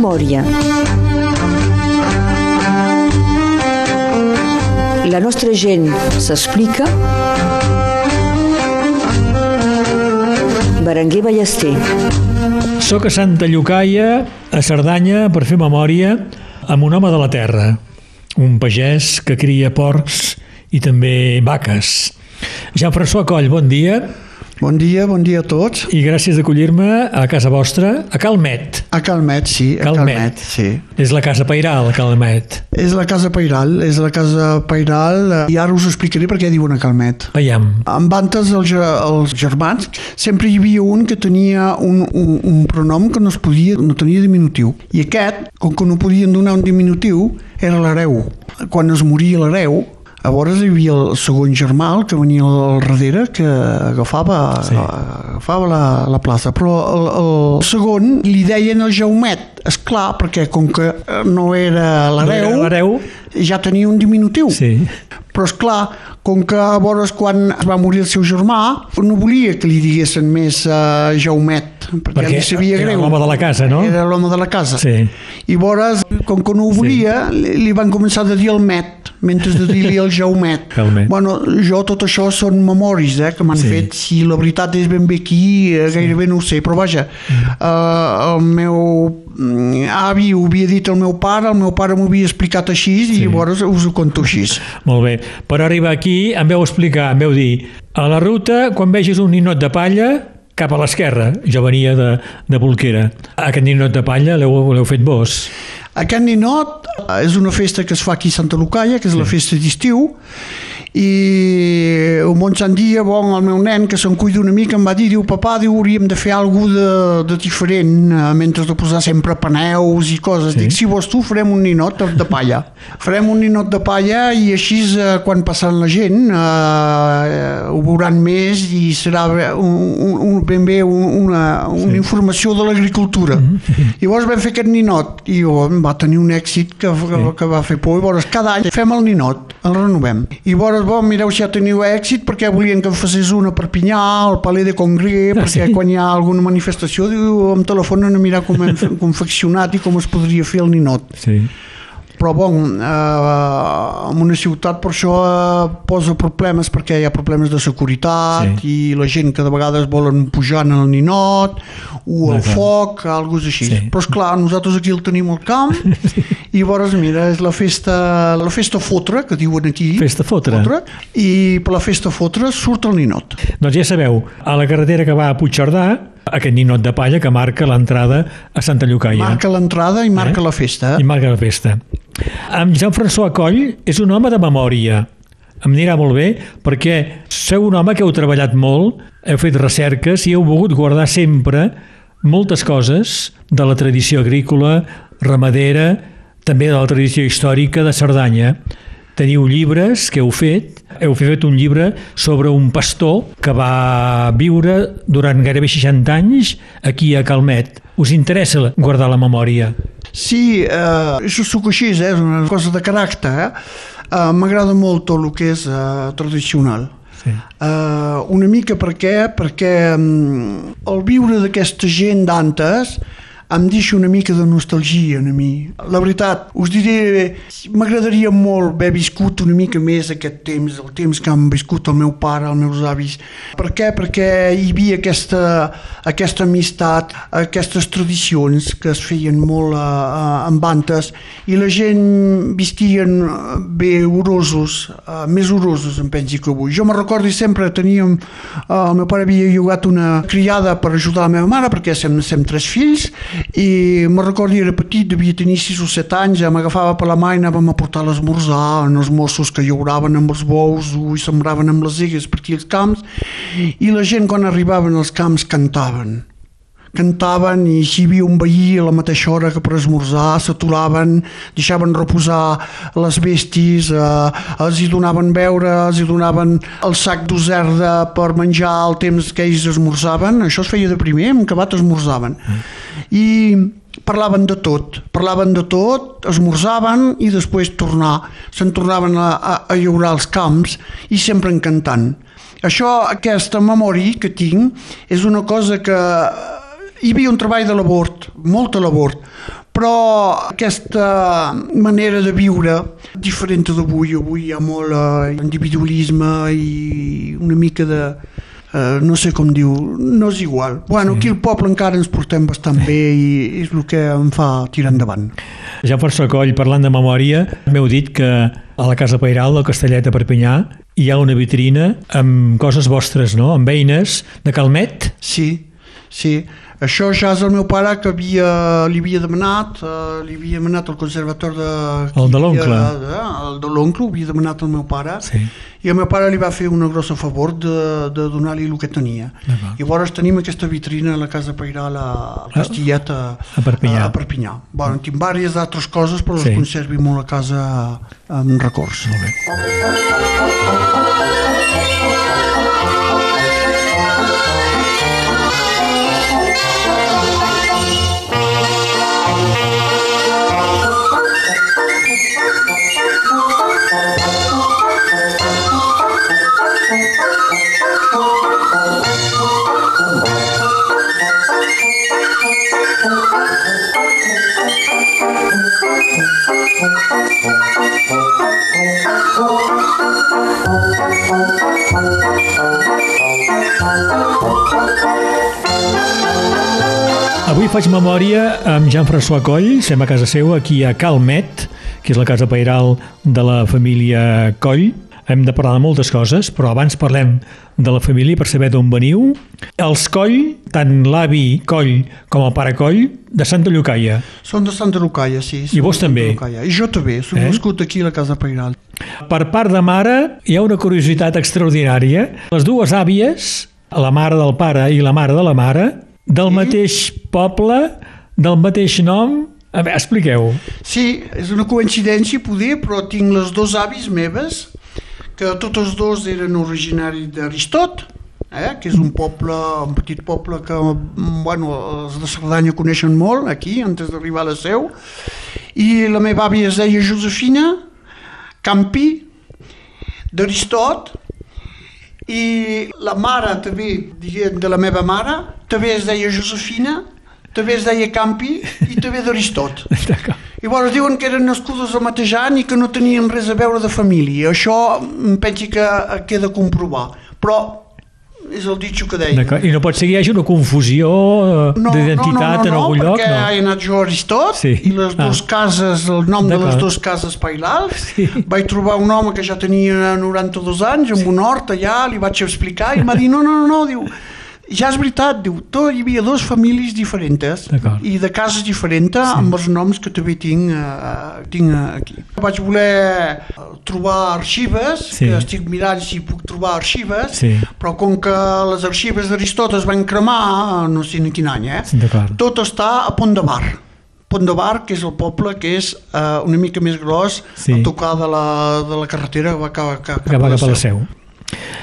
Memòria. La nostra gent s'explica. Berenguer Ballester. Soc a Santa Llucaia, a Cerdanya, per fer memòria, amb un home de la terra, un pagès que cria porcs i també vaques. Jean-François Coll, bon dia. Bon dia, bon dia a tots. I gràcies d'acollir-me a casa vostra, a Calmet. A Calmet, sí, a Calmet. Calmet, sí. És la casa Pairal, Calmet. És la casa Pairal, és la casa Pairal, eh, i ara us explicaré per què diuen a Calmet. Veiem. Amb antes els, els germans sempre hi havia un que tenia un, un, un pronom que no es podia, no tenia diminutiu. I aquest, com que no podien donar un diminutiu, era l'hereu. Quan es moria l'hereu, Llavors hi havia el segon germà el que venia al darrere que agafava, Sí. sí. agafava la, la plaça però el, el segon li deien el Jaumet, és clar perquè com que no era No l'hereu era l'hereu? ja tenia un diminutiu Sí. però és clar, com que a vores quan es va morir el seu germà no volia que li diguessin més uh, Jaumet perquè, Perquè li sabia era greu l'home de la casa, no? era l'home de la casa Sí. i vores, com que no ho volia li, li van començar a dir el Met mentre de dir-li el Jaumet Calmet. bueno, jo tot això són memoris eh, que m'han Sí. fet si la veritat és ben bé aquí eh, gairebé no ho sé però vaja Mm. eh, el meu mm, avi ho havia dit al meu pare el meu pare m'ho havia explicat així Sí. i llavors us ho conto així Molt bé. Per arribar aquí em veu explicar, em veu dir, a la ruta, quan vegis un ninot de palla, cap a l'esquerra. Jo venia de, de Bolquera. Aquest ninot de palla l'heu fet vos. Aquest ninot eh, és una festa que es fa aquí a Santa Lucaia, que és sí. la festa d'estiu, i sant dia, bon, el meu nen, que se'n cuida una mica, em va dir, diu, papà, diu, hauríem de fer alguna de, de diferent, eh, mentre de posar sempre paneus i coses. Sí. Sí. Dic, si vols tu, farem un ninot de, palla. farem un ninot de palla i així, eh, quan passaran la gent, eh, ho veuran més i serà un, un, un, ben bé un, una, una sí. informació de l'agricultura. I llavors vam fer aquest ninot i oh, va tenir un èxit que, que, que va fer por. I llavors cada any fem el ninot, el renovem. I llavors, bon, mireu si ja teniu èxit perquè volien que en una a Perpinyà, al Palais de Congrés, perquè sí. quan hi ha alguna manifestació diu, em telefonen a mirar com hem fe- confeccionat i com es podria fer el ninot Sí. Però bon, eh, en una ciutat per això eh, posa problemes perquè hi ha problemes de seguretat Sí. i la gent que de vegades volen pujar en el ninot o el clar. foc, alguna cosa així. Sí. Però és clar, nosaltres aquí el tenim al camp i llavors, mira, és la festa, la festa fotre, que diuen aquí. Festa fotre. I per la festa fotre surt el ninot. Doncs ja sabeu, a la carretera que va a Puigcerdà, aquest ninot de palla que marca l'entrada a Santa Llucaia. Marca l'entrada i marca Eh? la festa. I marca la festa. En Jean-François Coll és un home de memòria. Em anirà molt bé perquè sou un home que heu treballat molt, heu fet recerques i heu volgut guardar sempre moltes coses de la tradició agrícola, ramadera, també de la tradició històrica de Cerdanya. Teniu llibres que heu fet, heu fet un llibre sobre un pastor que va viure durant gairebé 60 anys aquí a Calmet. Us interessa guardar la memòria? Sí, eh, això sóc així, eh, és una cosa de caràcter. Eh? Eh, M'agrada molt tot el que és eh, tradicional. Sí. Uh, una mica per què? Perquè um, el viure d'aquesta gent d'antes em deixa una mica de nostalgia a mi. La veritat, us diré, m'agradaria molt haver viscut una mica més aquest temps, el temps que han viscut el meu pare, els meus avis. Per què? Perquè hi havia aquesta, aquesta amistat, aquestes tradicions que es feien molt uh, uh, amb antes i la gent vistien eh, bé orosos, uh, més orosos em pensi que avui. Jo me recordo sempre teníem, el meu pare havia llogat una criada per ajudar la meva mare perquè som, som tres fills i me recordo era petit, devia tenir 6 o 7 anys, ja m'agafava per la mà i anàvem a portar l'esmorzar en els mossos que llauraven amb els bous i sembraven amb les egues per aquí als camps. I la gent quan arribaven als camps cantaven. Cantaven i si hi havia un veí a la mateixa hora que per esmorzar s'aturaven, deixaven reposar les bestis, eh, els hi donaven beure, els hi donaven el sac d'userda per menjar el temps que ells esmorzaven, això es feia de primer, en acabat esmorzaven. I parlaven de tot, parlaven de tot, esmorzaven i després tornar, se'n tornaven a, a, a llaurar els camps i sempre encantant. Això, aquesta memòria que tinc, és una cosa que hi havia un treball de labor, molta labor, però aquesta manera de viure diferent d'avui, avui hi ha molt eh, individualisme i una mica de Uh, no sé com diu, no és igual. Bueno, aquí al poble encara ens portem bastant bé i és el que em fa tirar endavant. Ja per Coll, parlant de memòria, m'heu dit que a la Casa Pairal del Castellet de Perpinyà hi ha una vitrina amb coses vostres, no? Amb eines de Calmet. Sí, sí. Això ja és el meu pare que havia, li havia demanat, uh, li havia demanat al conservatori de... El de l'oncle. Uh, el de l'oncle, ho havia demanat al meu pare. Sí. I el meu pare li va fer una grossa favor de, de donar-li el que tenia. I llavors tenim aquesta vitrina a la Casa Pairal a, a Castellet, a, a Perpinyà. A, a Perpinyà. Bueno, tinc diverses altres coses, però sí. les conservi molt a casa amb records. Molt bé. Avui faig memòria amb Jean-François Coll, sem a casa seu, aquí a Calmet, que és la casa pairal de la família Coll. Hem de parlar de moltes coses, però abans parlem de la família per saber d'on veniu. Els Coll, tant l'avi Coll com el pare Coll, de Santa Llucaia. Són de Santa Lucaia, sí. I vos també? I jo també, soc Eh? nascut aquí a la Casa Pairal. Per part de mare, hi ha una curiositat extraordinària. Les dues àvies, la mare del pare i la mare de la mare, del mateix poble, del mateix nom... A veure, expliqueu. Sí, és una coincidència, poder, però tinc les dos avis meves, que tots els dos eren originaris d'Aristot, eh? que és un poble, un petit poble que bueno, els de Cerdanya coneixen molt, aquí, antes d'arribar a la seu, i la meva àvia es deia Josefina Campi, d'Aristot, i la mare també, diguem, de la meva mare, també es deia Josefina, també es deia Campi i també d'Aristot. I llavors diuen que eren nascudes el mateix any i que no tenien res a veure de família. Això em penso que queda comprovar. Però és el ditxo que deia. I no pot ser que hi hagi una confusió eh, d'identitat en algun lloc? perquè No. he anat jo a Aristot Sí. i les Ah. dues cases, el nom de les dues cases pailals, Sí. vaig trobar un home que ja tenia 92 anys, amb un hort allà, li vaig explicar i em va dir, no, no, no, no, diu, ja és veritat, diu, tot, hi havia dues famílies diferents i de cases diferents sí. amb els noms que també tinc, uh, tinc aquí. Vaig voler eh, trobar arxives, Sí. que estic mirant si puc trobar arxives, Sí. però com que les arxives d'Aristot es van cremar, no sé en quin any, eh? D'acord. tot està a Pont de Bar. Pont de Bar, que és el poble que és uh, una mica més gros, Sí. a tocar de la, de la carretera que va cap, cap, que va cap a la seu.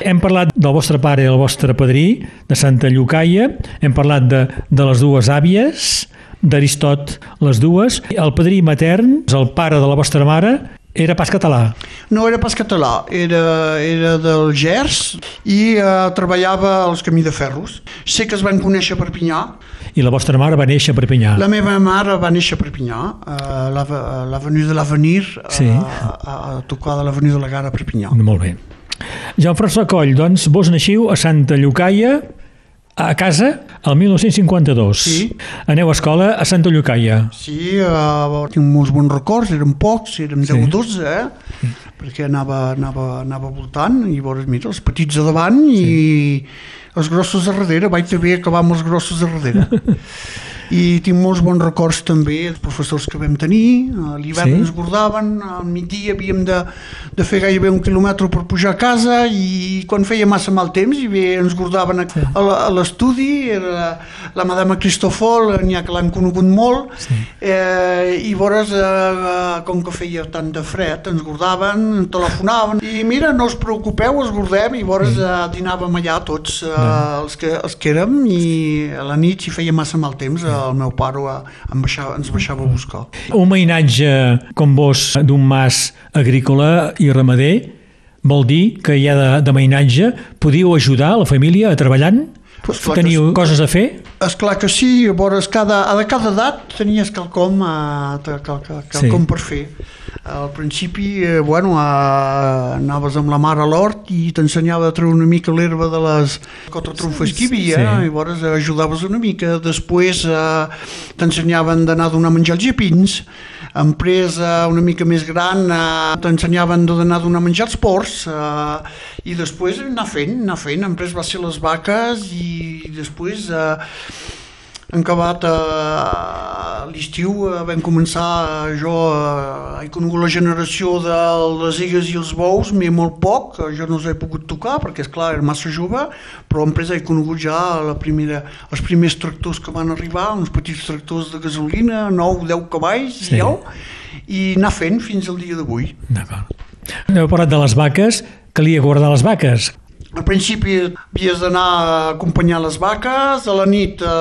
Hem parlat del vostre pare i el vostre padrí, de Santa Llucaia, hem parlat de, de les dues àvies, d'Aristot les dues, el padrí matern, el pare de la vostra mare, era pas català. No era pas català, era, era del Gers i uh, treballava als camí de ferros. Sé que es van conèixer a Perpinyà. I la vostra mare va néixer a Perpinyà. La meva mare va néixer a Perpinyà, a l'ave- a l'avenue de l'Avenir, Sí. a, a, a tocar de l'avenue de la Gara a Perpinyà. Molt bé. Jean-François Coll, doncs, vos naixiu a Santa Llucaia, a casa, el 1952. Sí. Aneu a escola a Santa Llucaia. Sí, uh, tinc molts bons records, eren pocs, érem 10 o 12, eh? perquè anava, anava, anava voltant, i llavors, mira, els petits a davant i els grossos a darrere, vaig també acabar amb els grossos a darrere. I tinc molts bons records també dels professors que vam tenir, a l'hivern Sí? sí? ens guardaven, al migdia havíem de, de fer gairebé un quilòmetre per pujar a casa i quan feia massa mal temps i bé, ens guardaven a, a la- a l'estudi, era la, la madama Cristofol, n'hi ha que l'han conegut molt, Sí. eh, i llavors, eh, com que feia tant de fred, ens guardaven, ens telefonaven, i mira, no us preocupeu, us guardem, i llavors eh, dinàvem allà tots eh, els, que, els que érem, i a la nit, si feia massa mal temps, el meu pare eh, em baixava, ens baixava a buscar. Un mainatge com vos d'un mas agrícola i ramader vol dir que hi ha de, de mainatge podíeu ajudar la família a treballant? Pues que Teniu sí. coses a fer? És clar que sí, llavors cada, a cada edat tenies quelcom, uh, quel, quel, quelcom Sí. per fer. Al principi, eh, bueno, uh, anaves amb la mare a l'hort i t'ensenyava a treure una mica l'herba de les cotatrufes que hi havia, Sí. i llavors eh, ajudaves una mica. Després uh, t'ensenyaven d'anar a donar menjar als gepins, empresa una mica més gran uh, t'ensenyaven d'anar a donar menjar als porcs, uh, i després anar fent, anar fent, després va ser les vaques i després uh, en acabat a l'estiu eh, vam començar eh, jo eh, he conegut la generació de les egues i els bous m'he molt poc, eh, jo no els he pogut tocar perquè és clar era massa jove però empresa he conegut ja la primera, els primers tractors que van arribar uns petits tractors de gasolina 9-10 cavalls Sí. ja, i anar fent fins al dia d'avui D'acord. Heu parlat de les vaques, calia guardar les vaques. Al principi havies d'anar a acompanyar les vaques, a la nit eh,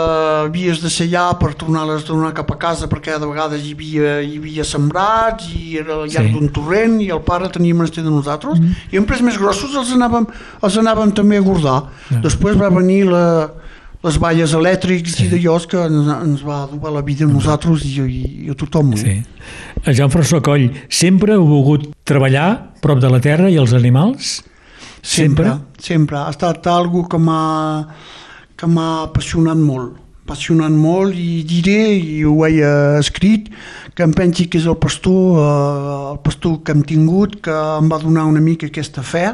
havies de ser allà per tornar-les a tornar cap a casa perquè de vegades hi havia, hi havia sembrats i era al llarg Sí. d'un torrent i el pare tenia menester de nosaltres mm. i en pres més grossos els anàvem, els anàvem també a guardar. Ja. Després va venir la, les valles elèctrics sí. i d'allò que ens, ens va adobar la vida a nosaltres i, i, i a tothom. Sí. A Joan François Coll, sempre heu volgut treballar prop de la terra i els animals? Sempre, sempre. Ha estat algo que m'ha que m'ha apassionat molt apassionat molt i diré, i ho he eh, escrit, que em pensi que és el pastor, eh, el pastor que hem tingut, que em va donar una mica aquesta fe,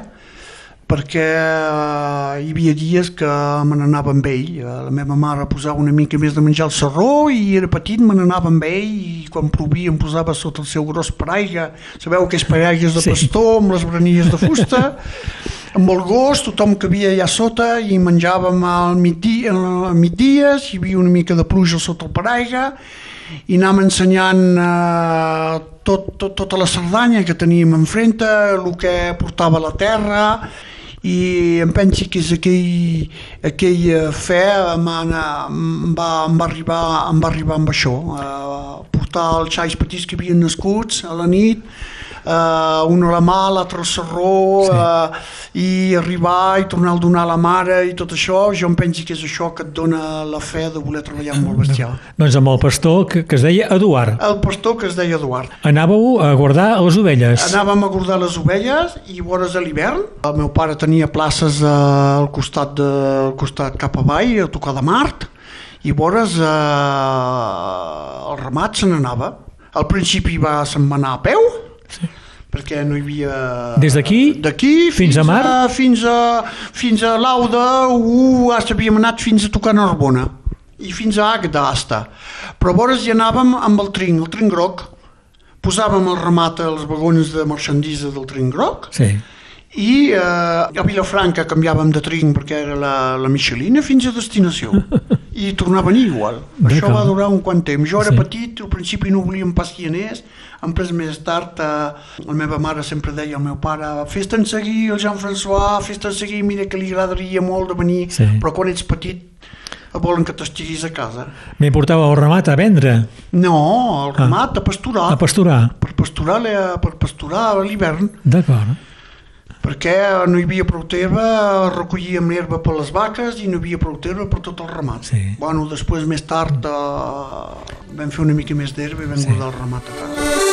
perquè eh, hi havia dies que me n'anava amb ell. Eh, La meva mare posava una mica més de menjar al serró i era petit, me n'anava amb ell i quan plovia em posava sota el seu gros paraigua. Sabeu aquells paraigues de Sí. pastor amb les branilles de fusta? amb el gos, tothom que havia allà sota i menjàvem al migdia, a migdies, hi havia una mica de pluja sota el paraigua i anàvem ensenyant eh, tot, tot, tota la Cerdanya que teníem enfrente, el que portava la terra i em pensi que és aquell, aquell fe em, ana- em, va, em, va arribar, em va arribar amb això, eh, portar els xais petits que havien nascuts a la nit, eh, un a la mà, l'altre al serró, Sí. eh, i arribar i tornar a donar a la mare i tot això, jo em penso que és això que et dona la fe de voler treballar amb el bestiar. Doncs amb el pastor que, que es deia Eduard. El pastor que es deia Eduard. Anàveu a guardar les ovelles. Anàvem a guardar les ovelles i vores a l'hivern. El meu pare tenia places eh, al costat, de, al costat cap avall, a tocar de Mart, i vores eh, el ramat se n'anava. Al principi va se'n a peu. Perquè no hi havia... Des d'aquí D'aquí fins a Mart? fins a, fins a l'Auda, uh, havíem anat fins a tocar Narbona i fins a Agda, hasta. Però vores hi anàvem amb el trinc, el trinc groc. Posàvem el ramat als vagons de marxandisa del trinc groc Sí. i eh, a Vilafranca canviàvem de trinc perquè era la, la Michelina fins a destinació i tornava a venir igual això va durar un quant temps jo era Sí. petit, al principi no volíem pas qui anés després més tard eh, la meva mare sempre deia al meu pare fes-te'n seguir el Jean-François fes-te'n seguir, mira que li agradaria molt de venir Sí. però quan ets petit volen que t'estiguis a casa Me portava el ramat a vendre, no, el ramat a pasturar a pasturar. per pasturar, per pasturar a l'hivern D'acord. perquè no hi havia prou terra, recollíem l'herba per les vaques i no hi havia prou terra per tot el ramat. Sí. Bueno, després, més tard, eh, vam fer una mica més d'herba i vam sí. guardar el ramat a casa.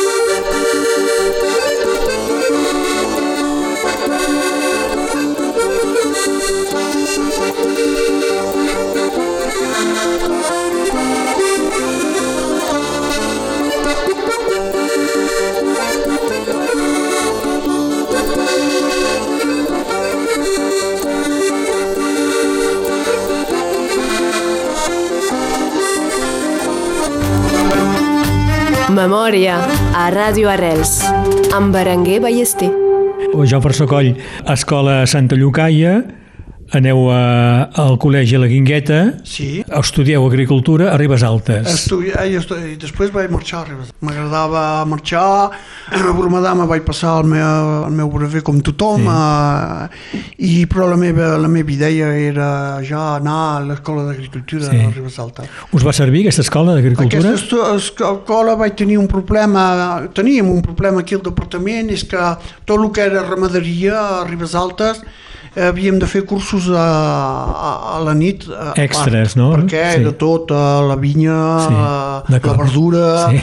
Memòria a Ràdio Arrels amb Berenguer Ballester. O Joan Farçó Coll, Escola Santa Llucaia, aneu a, al col·legi La Guingueta, Sí. estudieu agricultura a Ribes Altes. Estudi ai, estu i després vaig marxar a Ribes. M'agradava marxar, a Brumadama vaig passar el meu, el meu brevet com tothom, Sí. eh, i, però la meva, la meva idea era ja anar a l'escola d'agricultura Sí. a Ribes Altes. Us va servir aquesta escola d'agricultura? Aquesta escola vaig tenir un problema, teníem un problema aquí al departament, és que tot el que era ramaderia a Ribes Altes havíem de fer cursos a, a, a la nit. A Extres, part, no? Perquè Sí. era tot, a la vinya, Sí, la, la verdura, Sí.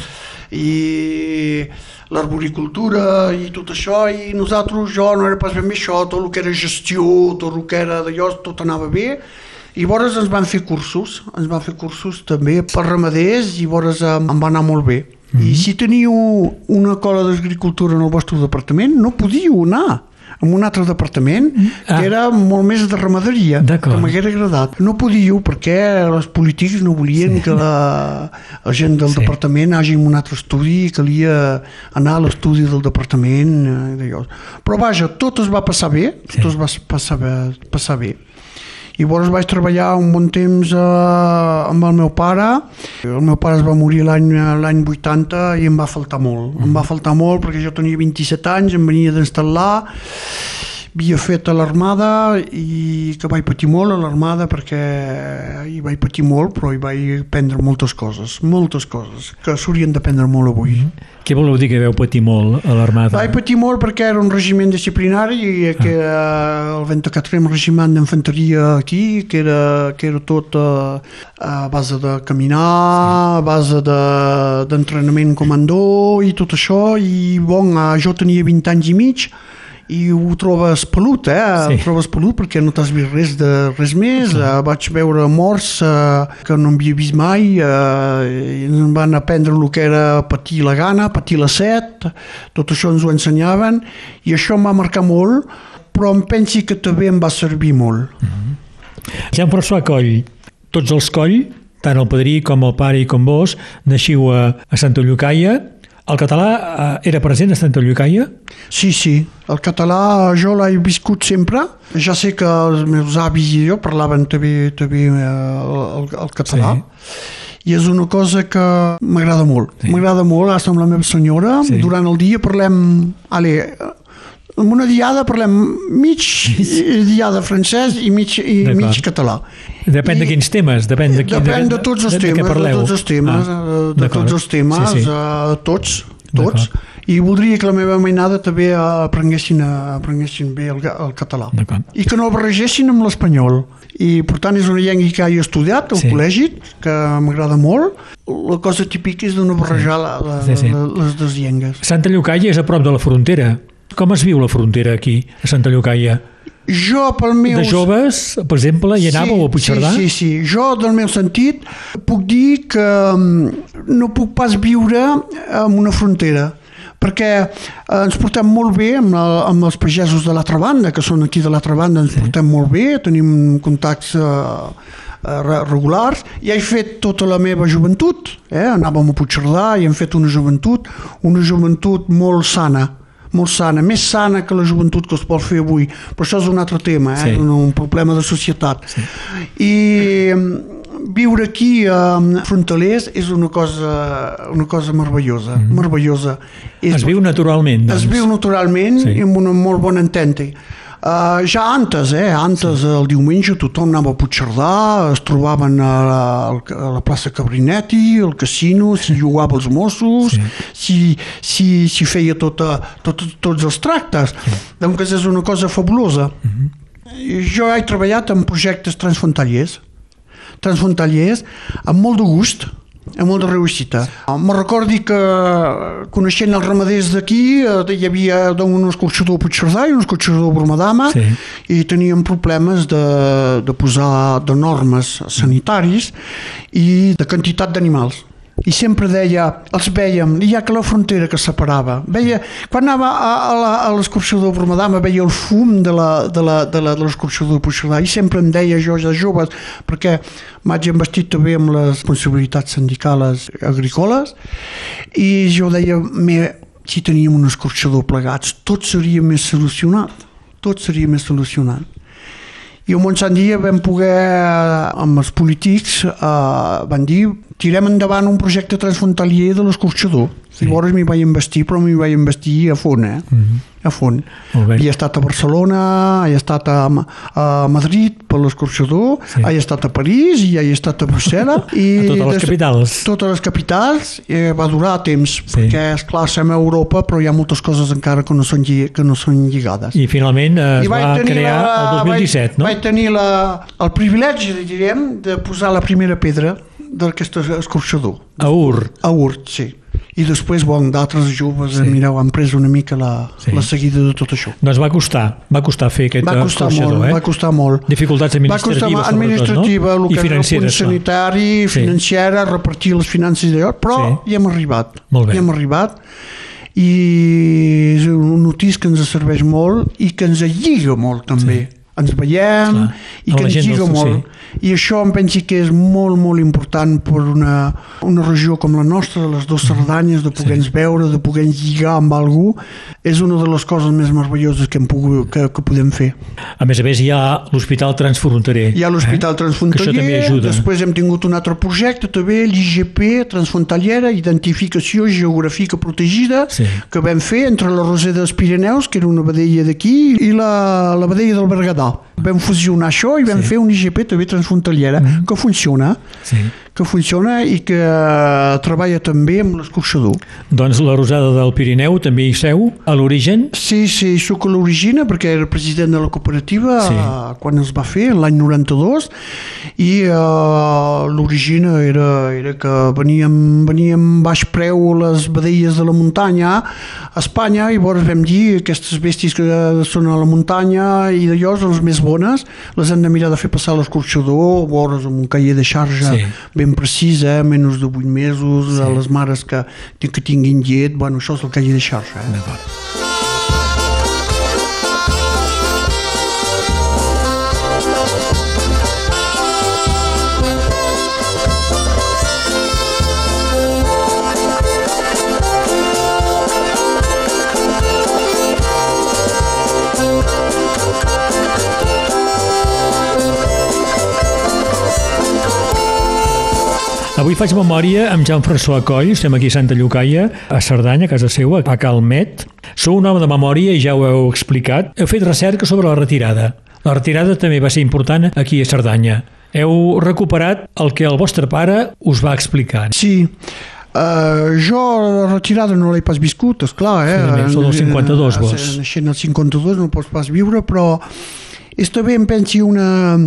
i l'arboricultura i tot això, i nosaltres, jo no era pas ben bé això, tot el que era gestió, tot el que era d'allò, tot anava bé, i llavors ens van fer cursos, ens van fer cursos també per ramaders, i llavors em, va anar molt bé. I si teniu una cola d'agricultura en el vostre departament, no podíeu anar en un altre departament Ah. que era molt més de ramaderia, que m'haguera agradat. No podíeu perquè els polítics no volien sí. que la, la gent del Sí. departament hagi un altre estudi i calia anar a l'estudi del departament eh, però vaja, tot es va passar bé Sí. tot es va passar bé, passar bé. I llavors vaig treballar un bon temps eh, amb el meu pare. El meu pare es va morir l'any l'any 80 i em va faltar molt. Em va faltar molt perquè jo tenia 27 anys em venia d'instal·lar havia fet a l'armada i que vaig patir molt a l'armada perquè hi vaig patir molt però hi vaig aprendre moltes coses moltes coses que s'haurien d'aprendre molt avui. Què voleu dir que veu patir molt a l'armada? vaig patir molt perquè era un regiment disciplinari i que era el 24è regiment d'infanteria aquí que era, que era tot a, a base de caminar a base de- d'entrenament comandó i tot això i bon, eh, jo tenia 20 anys i mig i ho trobes pelut, eh? Sí. Ho trobes pelut perquè no t'has vist res de res més. Uh, vaig veure morts uh, que no havia vist mai uh, i ens van aprendre el que era patir la gana, patir la set, tot això ens ho ensenyaven i això em va marcar molt, però em pensi que també em va servir molt. Jean-François Coll, tots els Coll, tant el padrí com el pare i com vos, naixiu a, a Santa Llucaia. El català eh, era present a Santa Llucaia? Sí, sí, el català jo l'he viscut sempre. Ja sé que els meus avis i jo parlaven també, també eh, el, el català. Sí. I és una cosa que m'agrada molt. Sí. M'agrada molt, estar amb la meva senyora. Sí. Durant el dia parlem... Ale, en una diada parlem mig diada francès i mig, i mig català. Depèn de I- quins temes, depèn de, qui, Depèn de tots els de, de, temes, de parleu. tots els temes, Ah, eh, de tots els temes, Sí, sí. eh, tots, tots. I voldria que la meva mainada també aprenguessin, aprenguessin bé el, el català. I que no barregessin amb l'espanyol. I per tant és una llengua que he estudiat al Sí. col·legi, que m'agrada molt. La cosa típica és de no barrejar la, la, Sí, sí. les dues llengües. Santa Llucaia és a prop de la frontera. Com es viu la frontera aquí, a Santa Llucaia? Jo, pel meu... De joves, per exemple, hi anàveu a Puigcerdà? Sí, sí, sí. Jo, del meu sentit, puc dir que mm, no puc pas viure en una frontera perquè eh, ens portem molt bé amb, la, amb els pagesos de l'altra banda, que són aquí de l'altra banda, ens sí. portem molt bé, tenim contactes eh, eh, re- regulars, i he fet tota la meva joventut, eh? anàvem a Puigcerdà i hem fet una joventut, una joventut molt sana, molt sana, més sana que la joventut que es pot fer avui, però això és un altre tema, eh? Sí. un, un problema de societat. Sí. I mm, viure aquí a Frontalers és una cosa, una cosa meravellosa, mm -hmm. meravellosa. És, Es viu naturalment, doncs. es viu naturalment Sí. sí. amb una molt bona entente. Uh, ja antes, eh? Antes, sí. el diumenge, tothom anava a Puigcerdà, es trobaven a la, a la plaça Cabrinetti, al casino, si jugava els Mossos, Sí. si, si, si feia tota, tot, tots els tractes. Sí. Donc és una cosa fabulosa. Uh -huh. Jo he treballat en projectes transfrontaliers, transfrontaliers, amb molt de gust, amb molta reussita. Me recordi que, coneixent els ramaders d'aquí, eh, hi havia doncs, un escorxador Puigcerdà i un escorxador Bromadama, Sí. i teníem problemes de, de posar de normes sanitaris i de quantitat d'animals. I sempre deia, els vèiem, ja que la frontera que separava. Veia, quan anava a, a, l'excursió de Bromadama veia el fum de de de de l'excursió de Puigcerdà i sempre em deia jo ja joves, perquè m'haig investit també amb les responsabilitats sindicals agrícoles i jo deia, me, si teníem un escorxador plegats, tot seria més solucionat. Tot seria més solucionat. I un bon sant dia vam poder, eh, amb els polítics, eh, van dir tirem endavant un projecte transfrontalier de l'escorxador. Sí. Llavors m'hi vaig investir, però m'hi vaig investir a fons, eh? Mm -hmm. A fons. He estat a Barcelona, he estat a, a Madrid per l'escorxador, Sí. he estat a París i he estat a Brussel·les. I A totes les capitals. Totes les capitals, eh, va durar temps, Sí. perquè, esclar, som a Europa, però hi ha moltes coses encara que no són, lli- que no són lligades. I finalment eh, es I va crear la- el 2017, vaig, no? Vaig tenir la, el privilegi, direm, de posar la primera pedra d'aquest escorxador. A Ur. A Urt, sí. I després, bon, d'altres joves, Sí. mireu, han pres una mica la, Sí. la seguida de tot això. Doncs va costar, va costar fer aquest Va costar escorxador, molt, eh? va costar molt. Dificultats Va costar administratives, molt, sobretot, administrativa, no? el que I és el punt financeres. clar. sanitari, Sí. financera, repartir les finances d'allò, però Sí. hi hem arribat. Molt bé. Hi hem arribat i és un notícia que ens serveix molt i que ens lliga molt també. Sí. Ens veiem Clar. i que ens lliga molt. I això em penso que és molt, molt important per una, una regió com la nostra, de les dues Cerdanyes, de poder-nos veure, de poder lligar amb algú, és una de les coses més meravelloses que, hem pogut, que, que podem fer. A més a més, hi ha l'Hospital Transfronterer. Hi ha l'Hospital eh? Transfronteller, Que això també ajuda. després hem tingut un altre projecte també, l'IGP Transfrontaliera, Identificació Geogràfica Protegida, Sí. que vam fer entre la Rosera dels Pirineus, que era una vedella d'aquí, i la, la vedella del Berguedà. Vam fusionar això i vam Sí. fer un IGP també transfrontaliera, Mhm. que funciona, Sí. Que funciona i que eh, treballa també amb l'escorxador. Doncs la Rosada del Pirineu també hi seu, a l'origen. Sí, sí, sóc a l'origina perquè era president de la cooperativa Sí. quan es va fer, l'any 92, i uh, l'origina era, era que veníem, veníem baix preu les vedelles de la muntanya a Espanya i llavors vam dir aquestes bèsties que són a la muntanya i d'allò són les més bones, les hem de mirar de fer passar a l'escorxador, veure's amb un cahier de xarxa Sí. ben precís, eh? menys de 8 mesos, sí. a les mares que, que tinguin llet, bueno, això és el cahier de xarxa. Eh? D'acord. Avui faig memòria amb Jean-François Coll, estem aquí a Santa Llucaia, a Cerdanya, a casa seva, a Calmet. Sou un home de memòria i ja ho heu explicat. Heu fet recerca sobre la retirada. La retirada també va ser important aquí a Cerdanya. Heu recuperat el que el vostre pare us va explicar. Sí, uh, jo la retirada no l'he pas viscut, esclar, eh? Sí, sou del 52, Eh, vos. Naixent al 52 no pots pas viure, però és també, em pensi, una,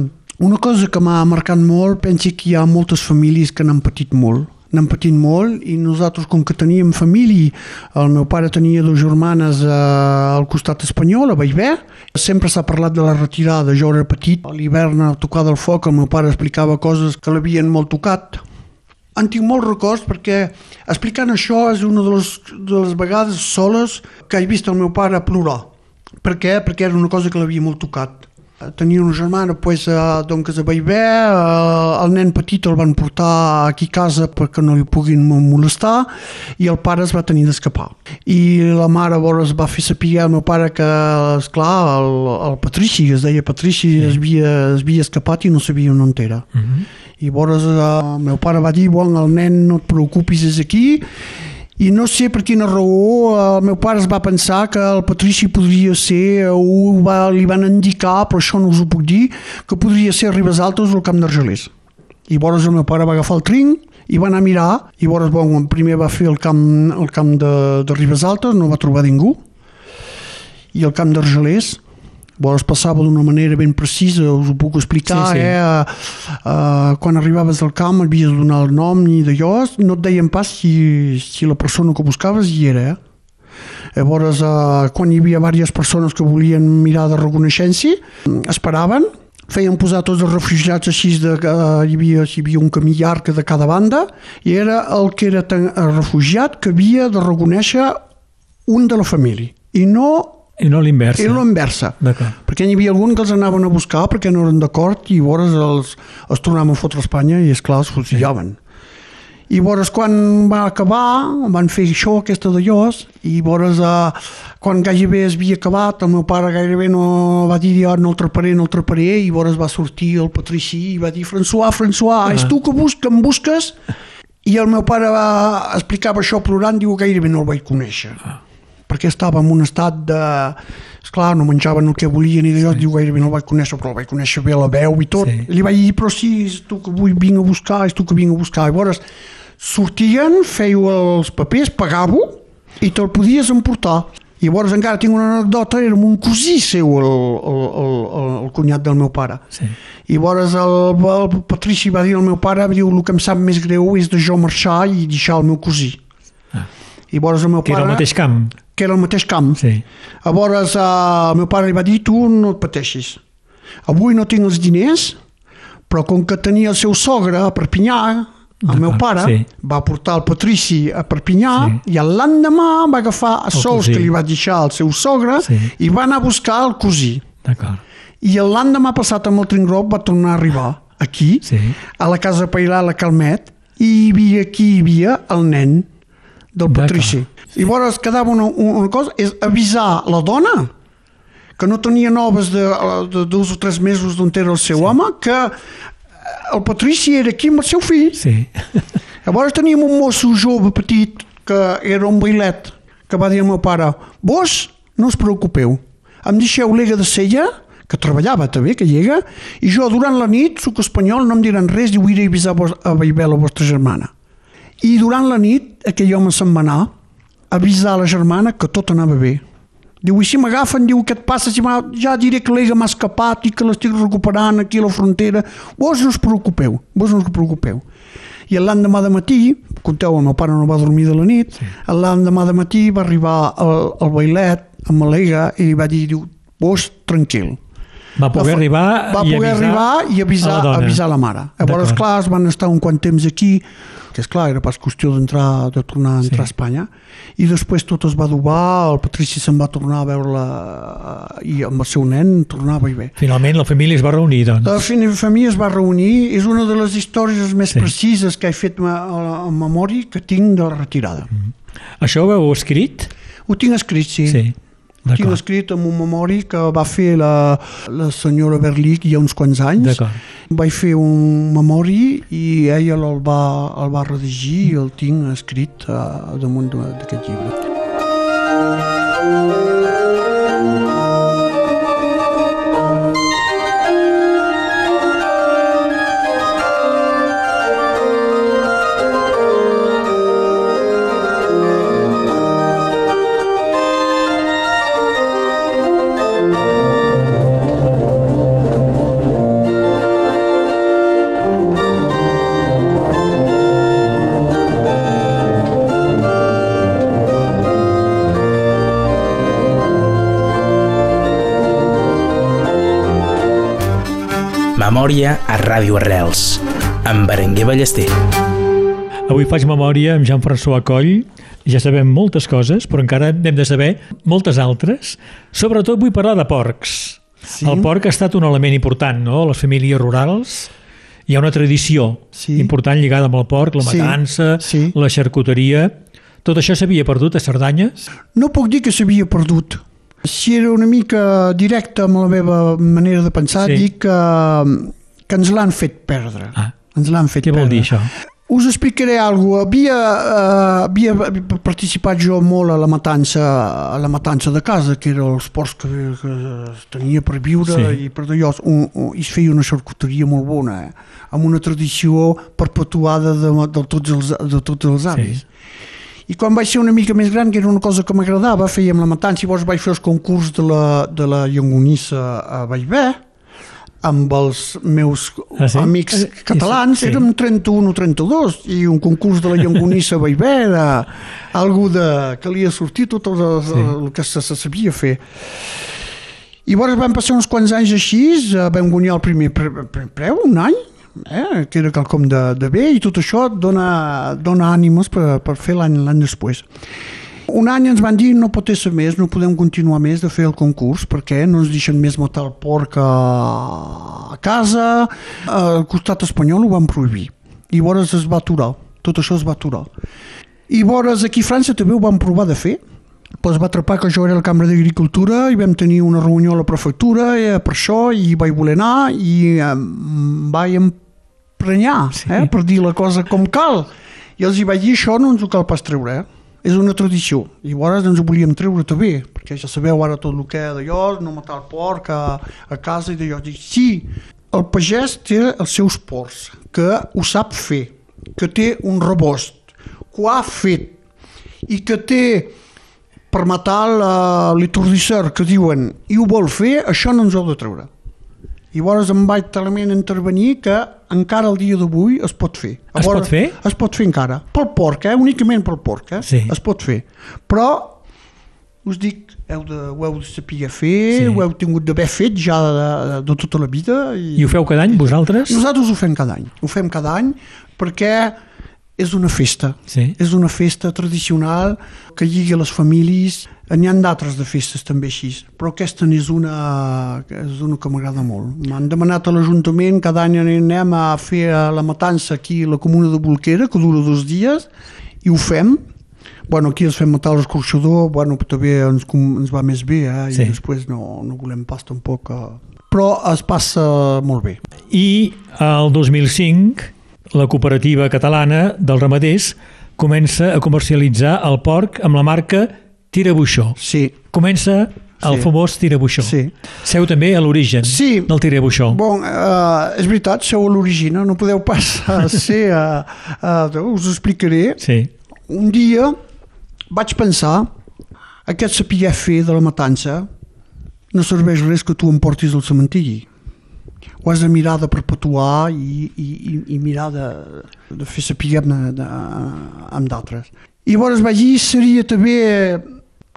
una cosa que m'ha marcat molt, pensi que hi ha moltes famílies que n'han patit molt n'han patit molt i nosaltres com que teníem família el meu pare tenia dues germanes eh, al costat espanyol, a Bellver sempre s'ha parlat de la retirada jo era petit, a l'hivern a tocar del foc el meu pare explicava coses que l'havien molt tocat en tinc molts records perquè explicant això és una de les, de les vegades soles que he vist el meu pare plorar. Per què? Perquè era una cosa que l'havia molt tocat. Tenia una germana pues, eh, doncs, a Bellver, eh, el nen petit el van portar aquí a casa perquè no li puguin mo- molestar i el pare es va tenir d'escapar. I la mare llavors va fer saber al meu pare que, esclar, el, el Patrici, es deia Patrici, sí. es, havia, es havia escapat i no sabia on era. Mm -hmm. I llavors eh, el meu pare va dir, bon, el nen no et preocupis, és aquí. I no sé per quina raó eh, el meu pare es va pensar que el Patrici podria ser, ho va, li van indicar, però això no us ho puc dir, que podria ser a Ribes Altes o al Camp d'Argelers. I llavors el meu pare va agafar el trinc i va anar a mirar, i llavors bon, primer va fer el camp, el camp de, de Ribes Altes, no va trobar ningú, i el camp d'Argelers, Llavors passava d'una manera ben precisa, us ho puc explicar, Sí, sí. eh? Uh, quan arribaves al camp havies de donar el nom ni d'allò, no et deien pas si, si la persona que buscaves hi era, eh? Llavors, uh, quan hi havia diverses persones que volien mirar de reconeixença, esperaven, feien posar tots els refugiats així de uh, hi, havia, hi havia un camí llarg de cada banda i era el que era tan, refugiat que havia de reconèixer un de la família i no I no l'inversa. era l'inversa. D'acord. Perquè n'hi havia algun que els anaven a buscar perquè no eren d'acord i llavors els, els tornaven a fotre a Espanya i esclar els fusillaven. I llavors quan va acabar van fer això, aquesta de llos i llavors eh, quan gairebé es havia acabat el meu pare gairebé no va dir "Ah, no el traparé, no el traparé i llavors va sortir el Patrici i va dir François, François, ah. és tu que, bus que em busques? I el meu pare va explicar això plorant, diu gairebé no el vaig conèixer. Ah perquè estava en un estat de... Esclar, no menjaven el que volien i jo sí. diu gairebé no el vaig conèixer, però el vaig conèixer bé la veu i tot. Sí. I li vaig dir, però sí, és tu que vull vinc a buscar, és tu que vinc a buscar. I llavors sortien, fèieu els papers, pagàveu i te'l podies emportar. I llavors encara tinc una anècdota, era un cosí seu, el, el, el, el, el cunyat del meu pare. Sí. I llavors el, el Patrici va dir al meu pare, diu, el que em sap més greu és de jo marxar i deixar el meu cosí. Ah. I llavors el meu Que pare... era el mateix camp. Que era el mateix camp. Sí. Llavors eh, el meu pare li va dir, tu no et pateixis. Avui no tinc els diners, però com que tenia el seu sogre a Perpinyà, el meu pare sí. va portar el Patrici a Perpinyà Sí. i l'endemà va agafar els El sols que li va deixar el seu sogre Sí. i va anar a buscar el cosí. D'acord. I l'endemà passat amb el Tringrop va tornar a arribar aquí, Sí. a la casa pairal a Calmet, i hi havia aquí hi havia el nen del. Patrici. I llavors quedava una, una cosa, és avisar la dona que no tenia noves de, de dos o tres mesos d'on era el seu sí. home, que el Patrici era aquí amb el seu fill. Sí. Llavors teníem un mosso jove petit que era un bailet que va dir al meu pare vos no us preocupeu em deixeu l'ega de sella que treballava també, que llega, i jo durant la nit, soc espanyol, no em diran res i ho iré a avisar a Baibel, la vostra germana. I durant la nit, aquell home se'n va anar a avisar la germana que tot anava bé. Diu, i si m'agafen, diu, què et passa? Si ja diré que l'ega m'ha escapat i que l'estic recuperant aquí a la frontera. Vos no us preocupeu, vos no us preocupeu. I l'endemà de matí, conteu, el meu pare no va dormir de la nit, sí. l'endemà de matí va arribar el, el bailet amb l'ega i va dir, diu, vos tranquil. Va poder arribar va i poder avisar arribar i avisar, a la dona. avisar la mare. Llavors, clar, es van estar un quant temps aquí, que és clar, era pas qüestió d'entrar, de tornar a entrar Sí. a Espanya, i després tot es va adobar, el Patrici se'n va tornar a veure-la eh, i amb el seu nen tornava i bé. Finalment la família es va reunir, doncs. La família es va reunir, és una de les històries més Sí. precises que he fet en memòria que tinc de la retirada. Això ho heu escrit? Ho tinc escrit, sí. Sí. Ho tinc escrit en un memori que va fer la, la senyora Berlic hi ha uns quants anys. Vaig fer un memori i ella el va, el va redigir i el tinc escrit uh, damunt d'aquest llibre. Memòria a Ràdio Arrels, amb Berenguer Ballester. Avui faig memòria amb Jean-François Coll. Ja sabem moltes coses, però encara n'hem de saber moltes altres. Sobretot vull parlar de porcs. Sí. El porc ha estat un element important, no? A les famílies rurals hi ha una tradició Sí. important lligada amb el porc, la Sí, matança, sí. la xarcuteria... Tot això s'havia perdut a Cerdanya? No puc dir que s'havia perdut. Si era una mica directe amb la meva manera de pensar, Sí. dic que, que ens l'han fet perdre. Ah. Ens l'han fet Què vol perdre. dir això? Us explicaré alguna cosa. Havia, uh, havia participat jo molt a la matança a la matança de casa, que era els porcs que, que es tenia per viure Sí. i per d'allò. Un, un, I es feia una xarcuteria molt bona, eh? amb una tradició perpetuada de, de, tots, els, de tots els avis. Sí. I quan vaig ser una mica més gran, que era una cosa que m'agradava, fèiem la matança, i llavors vaig fer els concurs de la, de la llongonissa a Vallvé, amb els meus Ah, sí? amics Eh, catalans, sí. érem 31 o 32, i un concurs de la llongonissa a Vallvé era algú de... calia sortir tot el, Sí. el que se, se sabia fer. I llavors van passar uns quants anys així, eh, vam guanyar el primer pre pre preu, un any, eh, que era quelcom de, de bé, i tot això et dona, dona ànimes per, per fer l'any després. Un any ens van dir no pot ser més, no podem continuar més de fer el concurs perquè no ens deixen més matar el porc a, a casa, al costat espanyol ho van prohibir. I llavors es va aturar, tot això es va aturar. I llavors aquí a França també ho van provar de fer, però es va atrapar que jo era la Cambra d'Agricultura i vam tenir una reunió a la prefectura eh, per això i vaig voler anar i em vaig emprenyar Sí. eh, per dir la cosa com cal. I els hi vaig dir això no ens ho cal pas treure, eh? és una tradició. I llavors ens ho volíem treure també, perquè ja sabeu ara tot el que és d'allò, no matar el porc a, a casa i d'allò. Dic, sí, el pagès té els seus porcs, que ho sap fer, que té un rebost, que ho ha fet, i que té per matar l'itordisser que diuen i ho vol fer, això no ens ho ha de treure. I llavors em vaig talment intervenir que encara el dia d'avui es pot fer. Es pot fer? Es pot fer encara. Pel porc, eh? únicament pel porc. Eh? Sí. Es pot fer. Però us dic, heu de, ho heu de saber fer, Sí. ho heu tingut d'haver fet ja de, de, de tota la vida. I, I ho feu cada any, vosaltres? Nosaltres ho fem cada any. Ho fem cada any perquè és una festa. Sí. És una festa tradicional que lligui les famílies. N'hi ha d'altres de festes també així, però aquesta n'és una, és una que m'agrada molt. M'han demanat a l'Ajuntament, cada any anem a fer la matança aquí a la comuna de Bolquera, que dura dos dies, i ho fem. Bueno, aquí els fem matar l'escorxador, bueno, també ens, ens va més bé, eh? Sí. i després no, no volem pas tampoc... Eh... Però es passa molt bé. I el 2005 la cooperativa catalana dels ramaders comença a comercialitzar el porc amb la marca Tirabuixó. Sí, Comença el Sí. famós Tirabuixó. Sí. Seu també a l'origen Sí. del Tirabuixó. Bon, uh, és veritat, sou a l'origina, no podeu pas ser... Uh, uh, us ho explicaré. Sí. Un dia vaig pensar aquest saber fer de la matança no serveix res que tu em portis al cementiri. Ho has de mirar de perpetuar i, i, i, mirar de, de fer saber amb d'altres. I llavors vaig dir, seria també...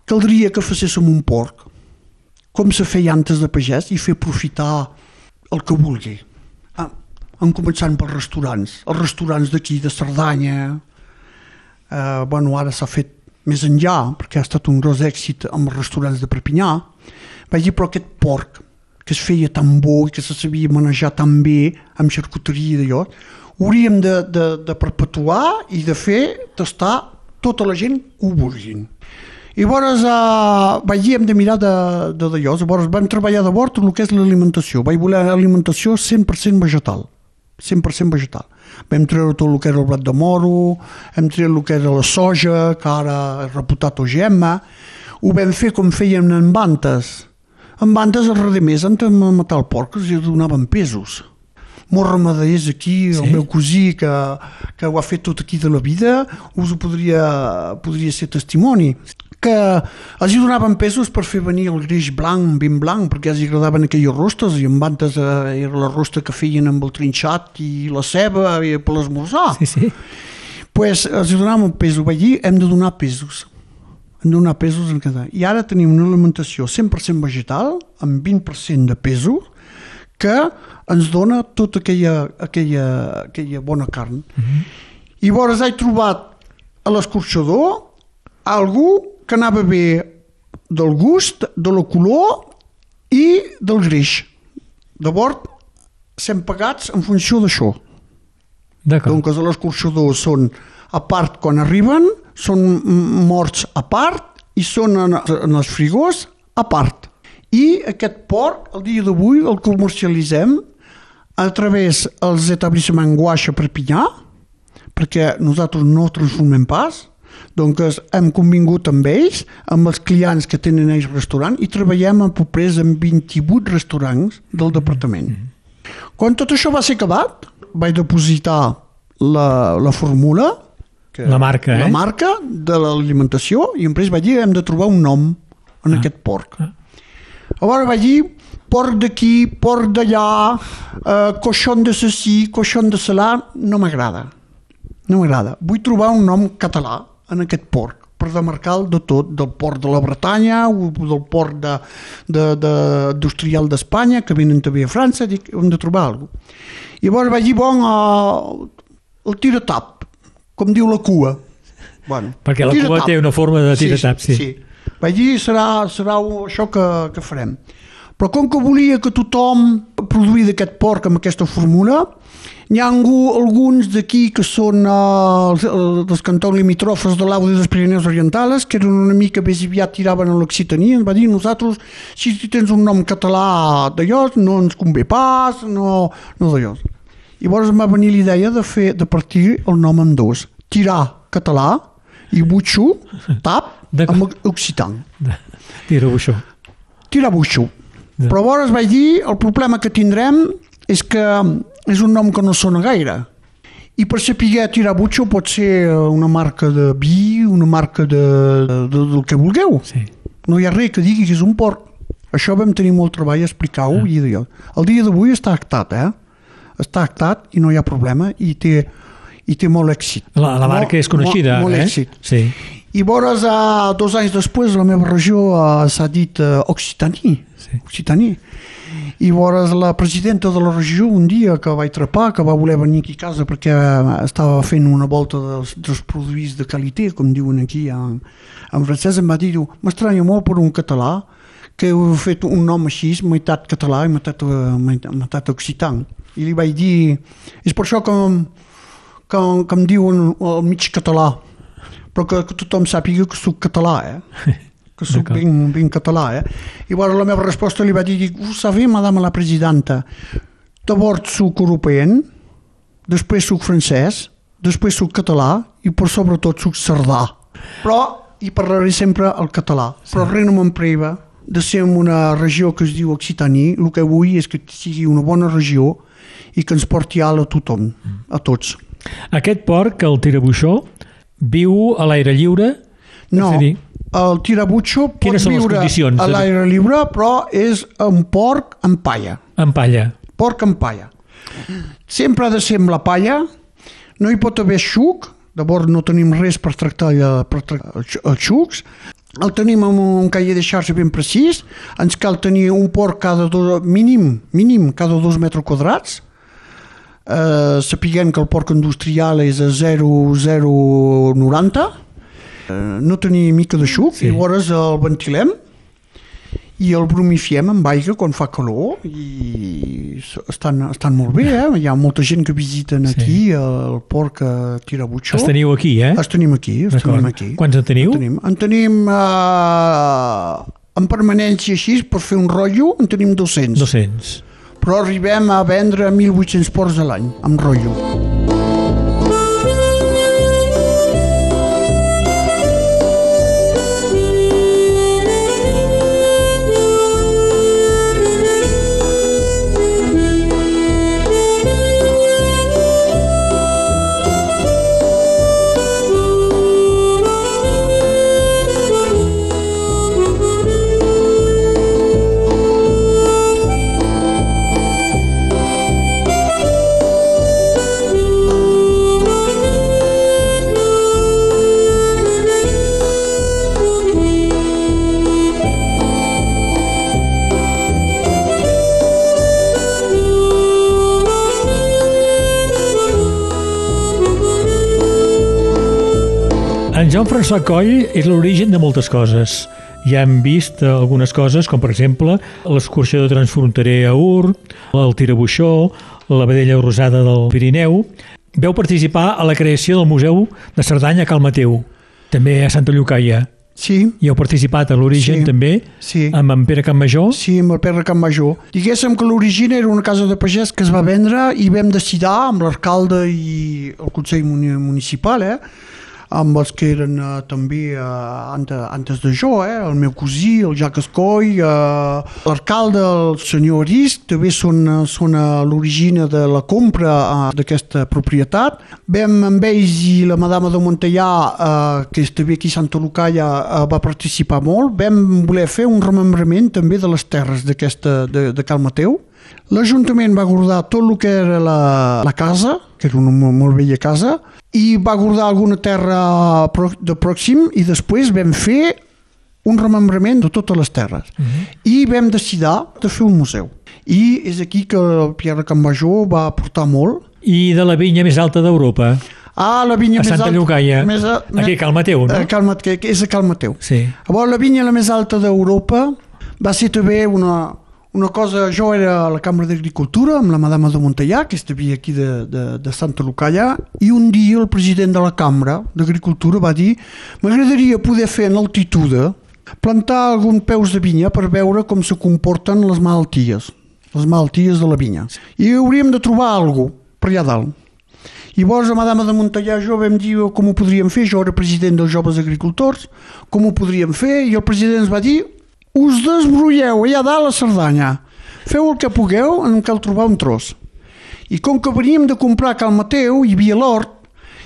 Caldria que facéssim un porc, com se feia antes de pagès, i fer aprofitar el que vulgui. Ah, en començant pels restaurants. Els restaurants d'aquí, de Cerdanya, eh, bueno, ara s'ha fet més enllà, perquè ha estat un gros èxit amb els restaurants de Perpinyà, vaig dir, però aquest porc, que es feia tan bo i que se sabia manejar tan bé amb xarcuteria i d'allò, hauríem de, de, de perpetuar i de fer tastar tota la gent que ho vulguin. I llavors dir, hem de mirar de, d'allò, llavors vam treballar de bord el que és l'alimentació, vaig voler alimentació 100% vegetal, 100% vegetal. Vam treure tot el que era el blat de moro, hem tret el que era la soja, que ara és reputat OGM, ho vam fer com feien en bantes. En bantes els redemés han de matar el porc, els donaven pesos. Molts ramaders aquí, sí? El meu cosí que, que ho ha fet tot aquí de la vida, us ho podria, podria ser testimoni que els hi donaven pesos per fer venir el greix blanc, ben blanc, perquè els agradaven aquelles rostes, i en bandes eh, era la rosta que feien amb el trinxat i la ceba i per l'esmorzar. Sí, sí. pues, els hi donàvem pesos, vaig dir, hem de donar pesos. Hem de donar pesos en cada... I ara tenim una alimentació 100% vegetal, amb 20% de pesos, que ens dona tota aquella, aquella, aquella bona carn. Mm -hmm. I llavors he trobat a l'escorxador algú que anava bé del gust, de la color i del greix. Llavors, sem pagats en funció d'això. D'acord. Donc els de l'escorxador són a part quan arriben, són morts a part i són en, en els frigors a part. I aquest porc, el dia d'avui, el comercialitzem a través dels etablissements Guaixa Perpinyà, perquè nosaltres no transformem pas, doncs hem convingut amb ells, amb els clients que tenen ells restaurant i treballem en propers amb 28 restaurants del departament. Quan tot això va ser acabat, vaig depositar la, la fórmula, que, La marca, la eh? marca de l'alimentació, i després vaig dir hem de trobar un nom en ah. aquest porc. Ah. Llavors vaig dir porc d'aquí, porc d'allà, eh, coixon de sací, coixon de salà, no m'agrada. No m'agrada. Vull trobar un nom català en aquest porc per demarcar-lo de tot, del port de la Bretanya, o del port de, de, de, industrial d'Espanya, que venen també a França, dic, hem de trobar alguna cosa. I llavors vaig dir, bon, uh, el tiratap, com diu la cua. Bueno, Perquè la cua té una forma de tiratap, sí. sí. Vaig dir, serà, serà això que, que farem. Però com que volia que tothom produï d'aquest porc amb aquesta fórmula, n'hi ha algú, alguns d'aquí que són eh, els, els cantons limitrofes de l'Audi dels Pirineus Orientals, que eren una mica més aviat tiraven a l'Occitania, ens va dir, nosaltres, si tens un nom català d'allò, no ens convé pas, no, no d'allò. I llavors em va venir l'idea de fer de partir el nom en dos. Tirar català i butxo, tap, amb occitan. Tira-ho això. Tira. Ja. Però llavors vaig dir, el problema que tindrem és que és un nom que no sona gaire. I per saber tirar butxo pot ser una marca de vi, una marca de, de, de del que vulgueu. Sí. No hi ha res que digui que és un porc. Això vam tenir molt treball a explicar-ho Ah. i dir El dia d'avui està actat, eh? Està actat i no hi ha problema i té, i té molt èxit. La, la marca Molt- és coneixida, molt, molt eh? èxit. Sí. I vores, uh, dos anys després, la meva regió uh, s'ha dit uh, Occitaní. Sí. Occitaní. I vores, la presidenta de la regió, un dia que vaig trepar, que va voler venir aquí a casa perquè eh, estava fent una volta dels, dels produïts de qualitat, com diuen aquí en, en francès, em va dir, m'estranya molt per un català que heu fet un nom així, meitat català i meitat, eh, meitat, meitat occitan. I li vaig dir, és per això que, que, em- que em diuen el mig català, però que, que tothom sàpiga que soc català, eh? que D'acord. ben, ben català. Eh? I llavors la meva resposta li va dir, vous savez, madame la presidenta, d'abord soc european, després soc francès, després soc català i per sobretot soc sardà. Però hi parlaré sempre el català, però res no m'empreva de ser en una regió que es diu Occitaní, el que vull és que sigui una bona regió i que ens porti alt a tothom, a tots. Aquest porc, el tirabuixó, viu a l'aire lliure? No, dir, el tirabutxo pot viure a l'aire lliure, però és un porc amb palla. en palla. Porc amb palla. Sempre ha de ser amb la palla, no hi pot haver xuc, llavors no tenim res per tractar, per tractar els xu- els xucs, el tenim amb un cahier de xarxa ben precís, ens cal tenir un porc cada dos, mínim, mínim cada dos metres quadrats, eh, sapiguem que el porc industrial és a 0,090, eh, no tenir mica de xuc, Sí. sí. llavors el ventilem i el bromifiem amb aigua quan fa calor i estan, estan molt bé, eh? hi ha molta gent que visiten Sí. aquí el porc a Tirabutxó. Els teniu aquí, eh? Els tenim aquí, els tenim aquí. Quants en teniu? En tenim, en tenim eh, en permanència així, per fer un rotllo, en tenim 200. 200. Però arribem a vendre 1.800 porcs a l'any, amb rotllo. Jean-François Coll és l'origen de moltes coses. Ja hem vist algunes coses, com per exemple l'escorxador transfronterer a Ur, el tirabuixó, la vedella rosada del Pirineu. Veu participar a la creació del Museu de Cerdanya a Cal Mateu, també a Santa Llocaia. Sí, I heu participat a l'origen Sí. també, sí. amb en Pere Campmajor. Sí, amb el Pere Can Major. Diguéssim que l'origine era una casa de pagès que es va vendre i vam decidir amb l'alcalde i el Consell Muni- Municipal, eh, amb els que eren eh, també eh, antes, antes de jo, eh, el meu cosí, el Jacques Escoi, eh, l'alcalde, el senyor Arist, també són, eh, són a l'origine de la compra eh, d'aquesta propietat. Vam amb ells i la madama de Montellà, eh, que és també aquí a Santa Lucalla, eh, va participar molt. Vam voler fer un remembrament també de les terres de, de Cal Mateu. L'Ajuntament va guardar tot el que era la, la casa, que era una molt, molt vella casa, i va guardar alguna terra de pròxim i després vam fer un remembrament de totes les terres. Uh -huh. I vam decidir de fer un museu. I és aquí que Pierre Campmajor va aportar molt. I de la vinya més alta d'Europa, Ah, la vinya a més Santa alta... Llocaia, Més a, aquí a Cal Mateu, no? A Cal Mateu, és a Cal Mateu. Sí. Llavors, la vinya la més alta d'Europa va ser també una, una cosa... Jo era a la Cambra d'Agricultura amb la madama de Montellà, que estava aquí de, de, de Santa Lucalla, i un dia el president de la Cambra d'Agricultura va dir m'agradaria poder fer en altitud plantar algun peus de vinya per veure com se comporten les malalties, les malalties de la vinya. I hauríem de trobar alguna per allà dalt. I llavors a Madama de Montellà jo vam dir com ho podríem fer, jo era president dels joves agricultors, com ho podríem fer, i el president ens va dir us desbrolleu allà dalt a Cerdanya, feu el que pugueu, en cal trobar un tros. I com que veníem de comprar a Cal Mateu, hi havia l'hort,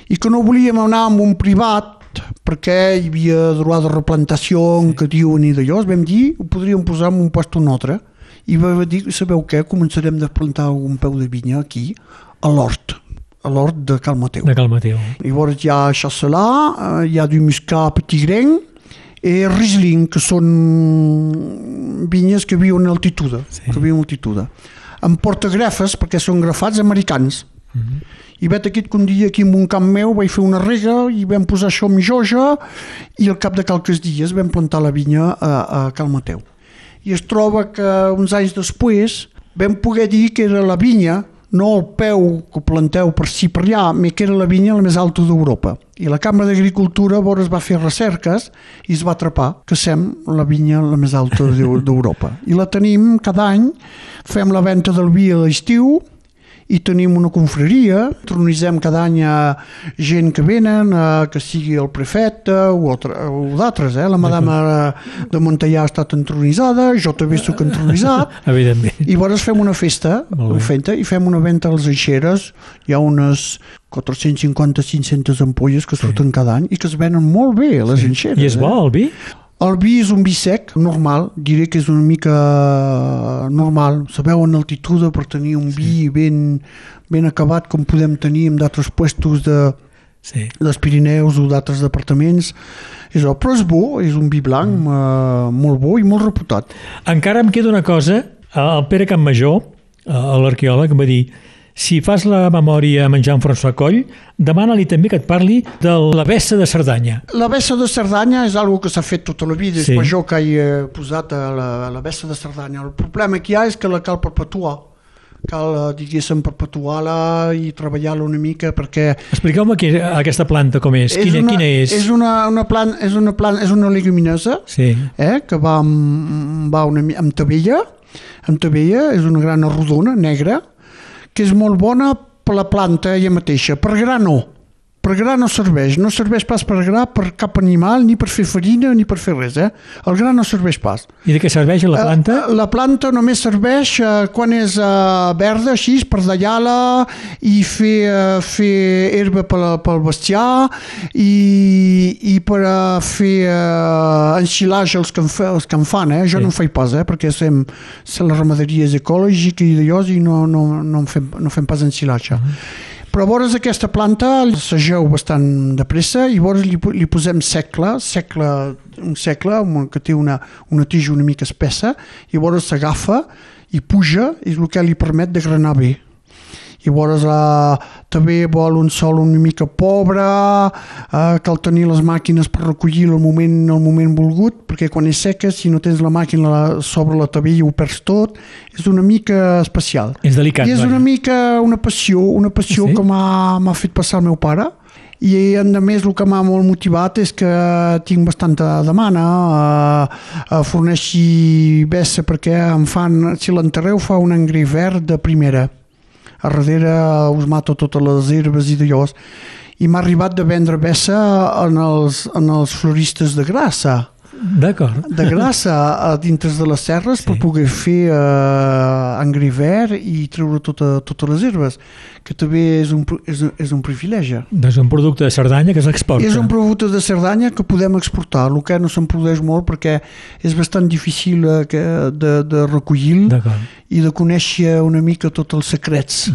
i que no volíem anar amb un privat, perquè hi havia droit de replantació que diuen i d'allò, vam dir, ho podríem posar en un lloc o un altre, i va dir, sabeu què, començarem a plantar algun peu de vinya aquí, a l'hort, a l'hort de Cal Mateu. De Cal Mateu. Llavors hi ha Chasselà, eh, hi ha du Muscat Petit Grain i Riesling, que són vinyes que viuen a altitud, sí. que viuen a altitud. En portagrafes, perquè són grafats americans. Mm -hmm. I vet aquest que un dia aquí en un camp meu vaig fer una rega i vam posar això amb joja i al cap de qualques dies vam plantar la vinya a, a Cal Mateu. I es troba que uns anys després vam poder dir que era la vinya no el peu que planteu per si per allà, me que era la vinya la més alta d'Europa. I la Cambra d'Agricultura es va fer recerques i es va atrapar que sem la vinya la més alta d'Europa. I la tenim cada any, fem la venda del vi a l'estiu, i tenim una confraria, tronitzem cada any a gent que venen, a, que sigui el prefecte o, o d'altres, eh? la madama de Montellà ha estat entronitzada, jo també soc entronitzat, Evidentment. i llavors fem una festa, fenta, i fem una venda a les aixeres, hi ha unes 450-500 ampolles que surten sí. cada any i que es venen molt bé a les sí. enxeres. I és bo el vi? El vi és un vi sec, normal, diré que és una mica normal. Sabeu en altitud per tenir un vi ben, ben acabat com podem tenir en d'altres puestos de, sí. dels Pirineus o d'altres departaments. És, però és bo, és un vi blanc mm. uh, molt bo i molt reputat. Encara em queda una cosa, el Pere Campmajor, l'arqueòleg, em va dir si fas la memòria amb en Jean-François Coll, demana-li també que et parli de la Bessa de Cerdanya. La Bessa de Cerdanya és algo que s'ha fet tota la vida, sí. és jo que he posat a la, a la Bessa de Cerdanya. El problema que hi ha és que la cal perpetuar cal, eh, diguéssim, perpetuar-la i treballar-la una mica perquè... Expliqueu-me aquesta planta com és, és quina, una, quina és? És una, una planta, és una planta, és una leguminosa, sí. eh, que va amb, va una, amb tabella, amb tabella, és una grana rodona, negra, que és molt bona per la planta ella mateixa, per gra no per gra no serveix, no serveix pas per gra per cap animal, ni per fer farina, ni per fer res, eh? El gra no serveix pas. I de què serveix la planta? Uh, la planta només serveix uh, quan és uh, verda, així, per dallar-la i fer, uh, fer herba pel, pel bestiar i, i per uh, fer uh, enxilatge els que, en fa, els que en fan, eh? Jo sí. no en faig pas, eh? Perquè sem, sem la ramaderia és ecològica i d'allò i no, no, no, en fem, no fem pas enxilatge. Uh -huh però vores aquesta planta segeu bastant de pressa i vores li, li posem segle, segle, un segle que té una, una tija una mica espessa i llavors s'agafa i puja és el que li permet de granar bé llavors eh, també vol un sol una mica pobre, eh, cal tenir les màquines per recollir el moment, el moment volgut, perquè quan és seca, si no tens la màquina sobre la tabella ho perds tot, és una mica especial. És delicat. I és una mica una passió, una passió sí? que m'ha fet passar el meu pare, i a més el que m'ha molt motivat és que tinc bastanta demanda a, a forneixi bessa perquè em fan, si l'enterreu fa un engri verd de primera a darrere us mato totes les herbes i d'allò i m'ha arribat de vendre bessa en els, en els floristes de grassa D'acord. De grassa a dintre de les serres sí. per poder fer eh, engriver i treure tota, totes les herbes, que també és un, és, és un privilegi. És un producte de Cerdanya que s'exporta. És un producte de Cerdanya que podem exportar, el que no se'n produeix molt perquè és bastant difícil eh, de, de recollir i de conèixer una mica tots els secrets.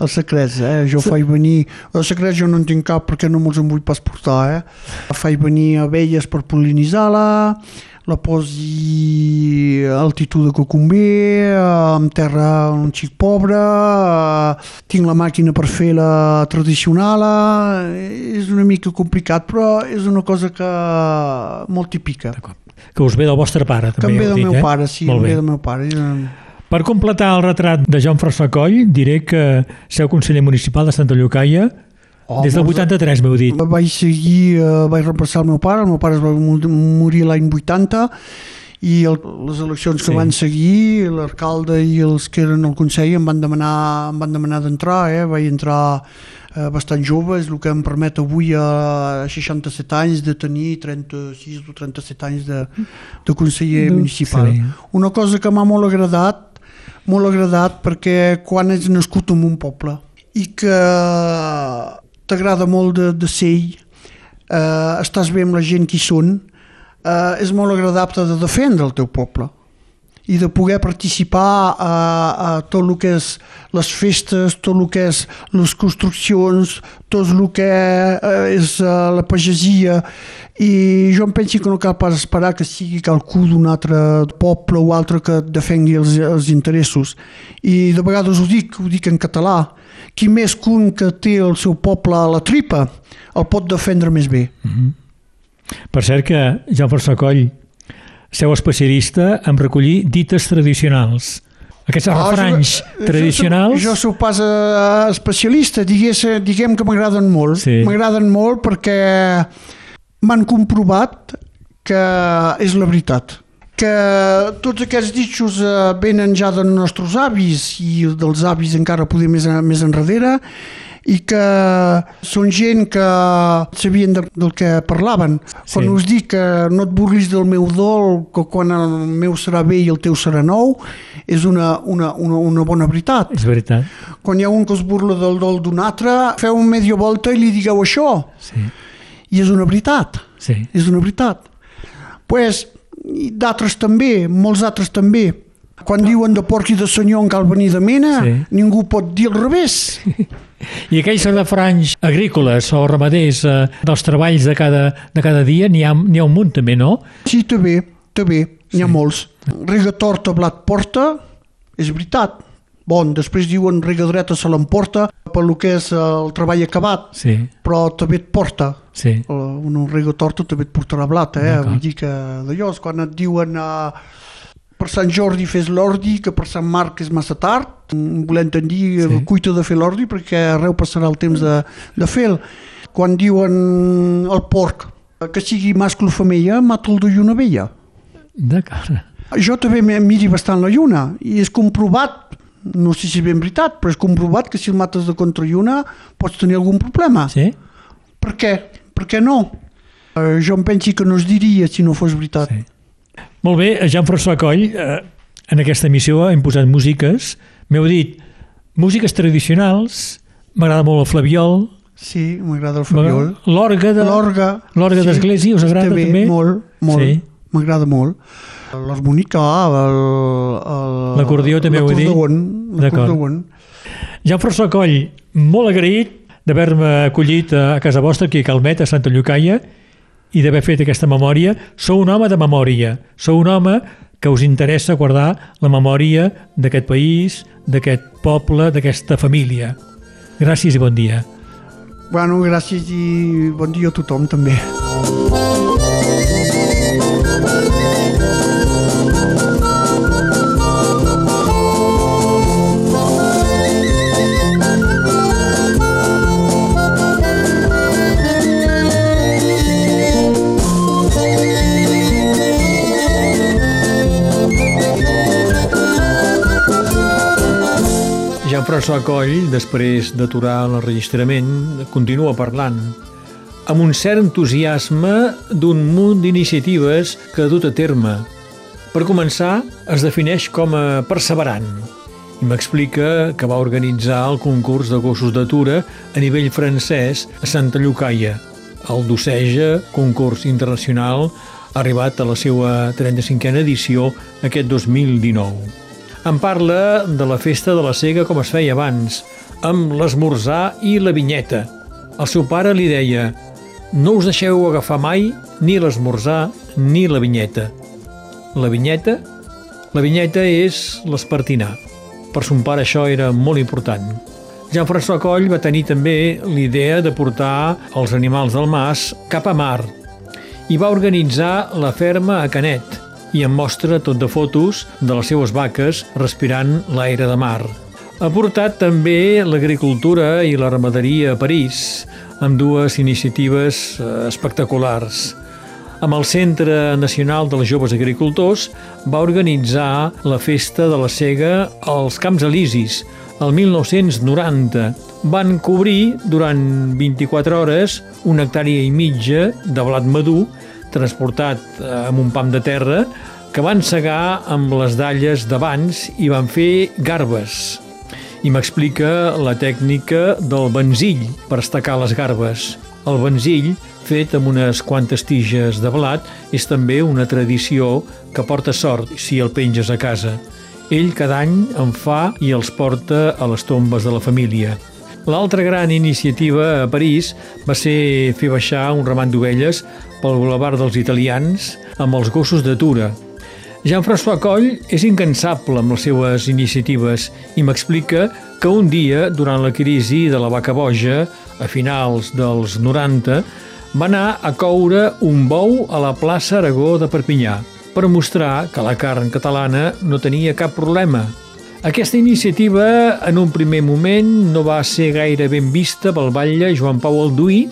Els secrets, eh? Jo sí. faig venir... Els secrets jo no en tinc cap perquè no me'ls en vull pas portar, eh? Faig venir abelles per polinitzar-la, la posi a altitud que convé, en terra un xic pobre, tinc la màquina per fer la tradicional, és una mica complicat, però és una cosa que molt típica. Que us ve del vostre pare, també. Que em ve del dit, meu eh? pare, sí, em ve del meu pare. Per completar el retrat de Joan François Coll, diré que seu conseller municipal de Santa Llocaia oh, des del 83, m'heu dit. Vaig seguir, uh, vaig repassar el meu pare, el meu pare es va morir l'any 80 i el, les eleccions que Sí. van seguir, l'alcalde i els que eren al Consell em van demanar, em van demanar d'entrar, eh? vaig entrar eh, bastant jove, és el que em permet avui a 67 anys de tenir 36 o 37 anys de, de conseller No, municipal. sí. Una cosa que m'ha molt agradat, molt agradat perquè quan ets nascut en un poble i que t'agrada molt de, de ser eh, estàs bé amb la gent que hi són, eh, és molt agradable de defendre el teu poble i de poder participar a, a tot el que és les festes, tot el que és les construccions, tot el que eh, és eh, la pagesia. I jo em penso que no cal pas esperar que sigui qualcú d'un altre poble o altre que defengui els, els interessos. I de vegades ho dic, ho dic en català qui més que un que té el seu poble a la tripa el pot defendre més bé. Per cert que Jean-François Coll seu especialista en recollir dites tradicionals. Aquests Ah, refranys jo- tradicionals... Jo, jo sóc pas especialista, digués, diguem que m'agraden molt. Sí. M'agraden molt perquè m'han comprovat que és la veritat que tots aquests ditxos eh, venen ja dels nostres avis i dels avis encara poder més, més enrere i que són gent que sabien de, del que parlaven. Sí. Quan us dic que no et burlis del meu dol, que quan el meu serà bé i el teu serà nou, és una, una, una, una bona veritat. És veritat. Quan hi ha un que es burla del dol d'un altre, feu un media volta i li digueu això. Sí, I és una veritat. sí. És una veritat. pues, d'altres també, molts altres també. Quan diuen de porc i de senyor en cal venir de mena, Sí. ningú pot dir al revés. I aquells refranys agrícoles o ramaders eh, dels treballs de cada, de cada dia, n'hi ha, ha un munt també, no? Sí, també, també, n'hi ha molts. Rega torta, blat porta, és veritat. Bon, després diuen rega dreta se l'emporta per lo que és el treball acabat, Sí, però també et porta. sí. Eh, Una rega torta també et portarà blat, eh? Vull dir que d'allò, quan et diuen uh, per Sant Jordi fes l'ordi, que per Sant Marc és massa tard, mm, volent dir Sí. sí. cuita de fer l'ordi perquè arreu passarà el temps de, de fer-lo. Quan diuen el porc, eh, que sigui mascle o femella, mata'l de lluna vella. D'acord. Jo també miri bastant la lluna i és comprovat, no sé si és ben veritat, però és comprovat que si el mates de contra lluna pots tenir algun problema. Sí? Per què? Per què no? Eh, jo em pensi que no es diria si no fos veritat. Sí. Molt bé, Jean-François Coll, eh, en aquesta emissió hem posat músiques. M'heu dit músiques tradicionals, m'agrada molt el flabiol, Sí, m'agrada el Fabiol. l'orga de... L'orga. L'orga d'església us agrada també? Molt, molt. Sí. M'agrada molt. El- L'acordió també ho he dit? l'acordeon. Jean-François Coll, molt agraït d'haver-me acollit a casa vostra, aquí a Calmet, a Santa Llucaia, i d'haver fet aquesta memòria. Sou un home de memòria. Sou un home que us interessa guardar la memòria d'aquest país, d'aquest poble, d'aquesta família. Gràcies i bon dia. Bueno, gràcies i bon dia a tothom també. Jean-François Coll, després d'aturar l'enregistrament, continua parlant amb un cert entusiasme d'un munt d'iniciatives que ha dut a terme. Per començar, es defineix com a perseverant i m'explica que va organitzar el concurs de gossos d'atura a nivell francès a Santa Llucaia. El Doceja, concurs internacional, arribat a la seva 35a edició aquest 2019. Em parla de la festa de la cega com es feia abans, amb l'esmorzar i la vinyeta. El seu pare li deia no us deixeu agafar mai ni l'esmorzar ni la vinyeta. La vinyeta? La vinyeta és l'espartinar. Per son pare això era molt important. Jean-François Coll va tenir també l'idea de portar els animals del mas cap a mar i va organitzar la ferma a Canet i em mostra tot de fotos de les seues vaques respirant l'aire de mar. Ha portat també l'agricultura i la ramaderia a París, amb dues iniciatives eh, espectaculars. amb el Centre Nacional dels Joves Agricultors, va organitzar la festa de la cega als Camps Elisis, el 1990. Van cobrir durant 24 hores una hectàrea i mitja de blat madur transportat eh, amb un pam de terra que van segar amb les dalles d'abans i van fer garbes. I m'explica la tècnica del benzill per estacar les garbes. El benzill, fet amb unes quantes tiges de blat, és també una tradició que porta sort si el penges a casa. Ell cada any en fa i els porta a les tombes de la família. L'altra gran iniciativa a París va ser fer baixar un ramat d'ovelles pel Boulevard dels Italians amb els gossos de Tura. Jean-François Coll és incansable amb les seues iniciatives i m'explica que un dia, durant la crisi de la vaca boja, a finals dels 90, va anar a coure un bou a la plaça Aragó de Perpinyà per mostrar que la carn catalana no tenia cap problema aquesta iniciativa, en un primer moment, no va ser gaire ben vista pel batlle Joan Pau Alduí,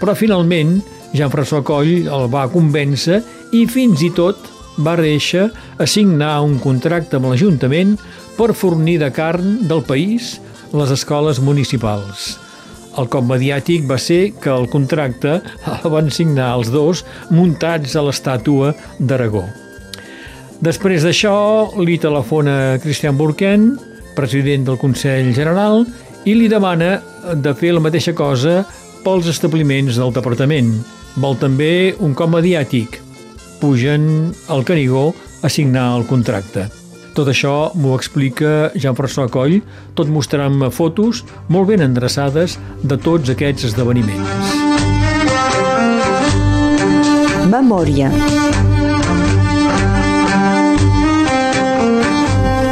però finalment Jean-François Coll el va convèncer i fins i tot va reixa a signar un contracte amb l'Ajuntament per fornir de carn del país les escoles municipals. El cop mediàtic va ser que el contracte el van signar els dos muntats a l'estàtua d'Aragó. Després d'això, li telefona Christian Burken, president del Consell General, i li demana de fer la mateixa cosa pels establiments del departament. Vol també un cop mediàtic. Pugen al Canigó a signar el contracte. Tot això m'ho explica Jean-François Coll, tot mostrant-me fotos molt ben endreçades de tots aquests esdeveniments. Memòria.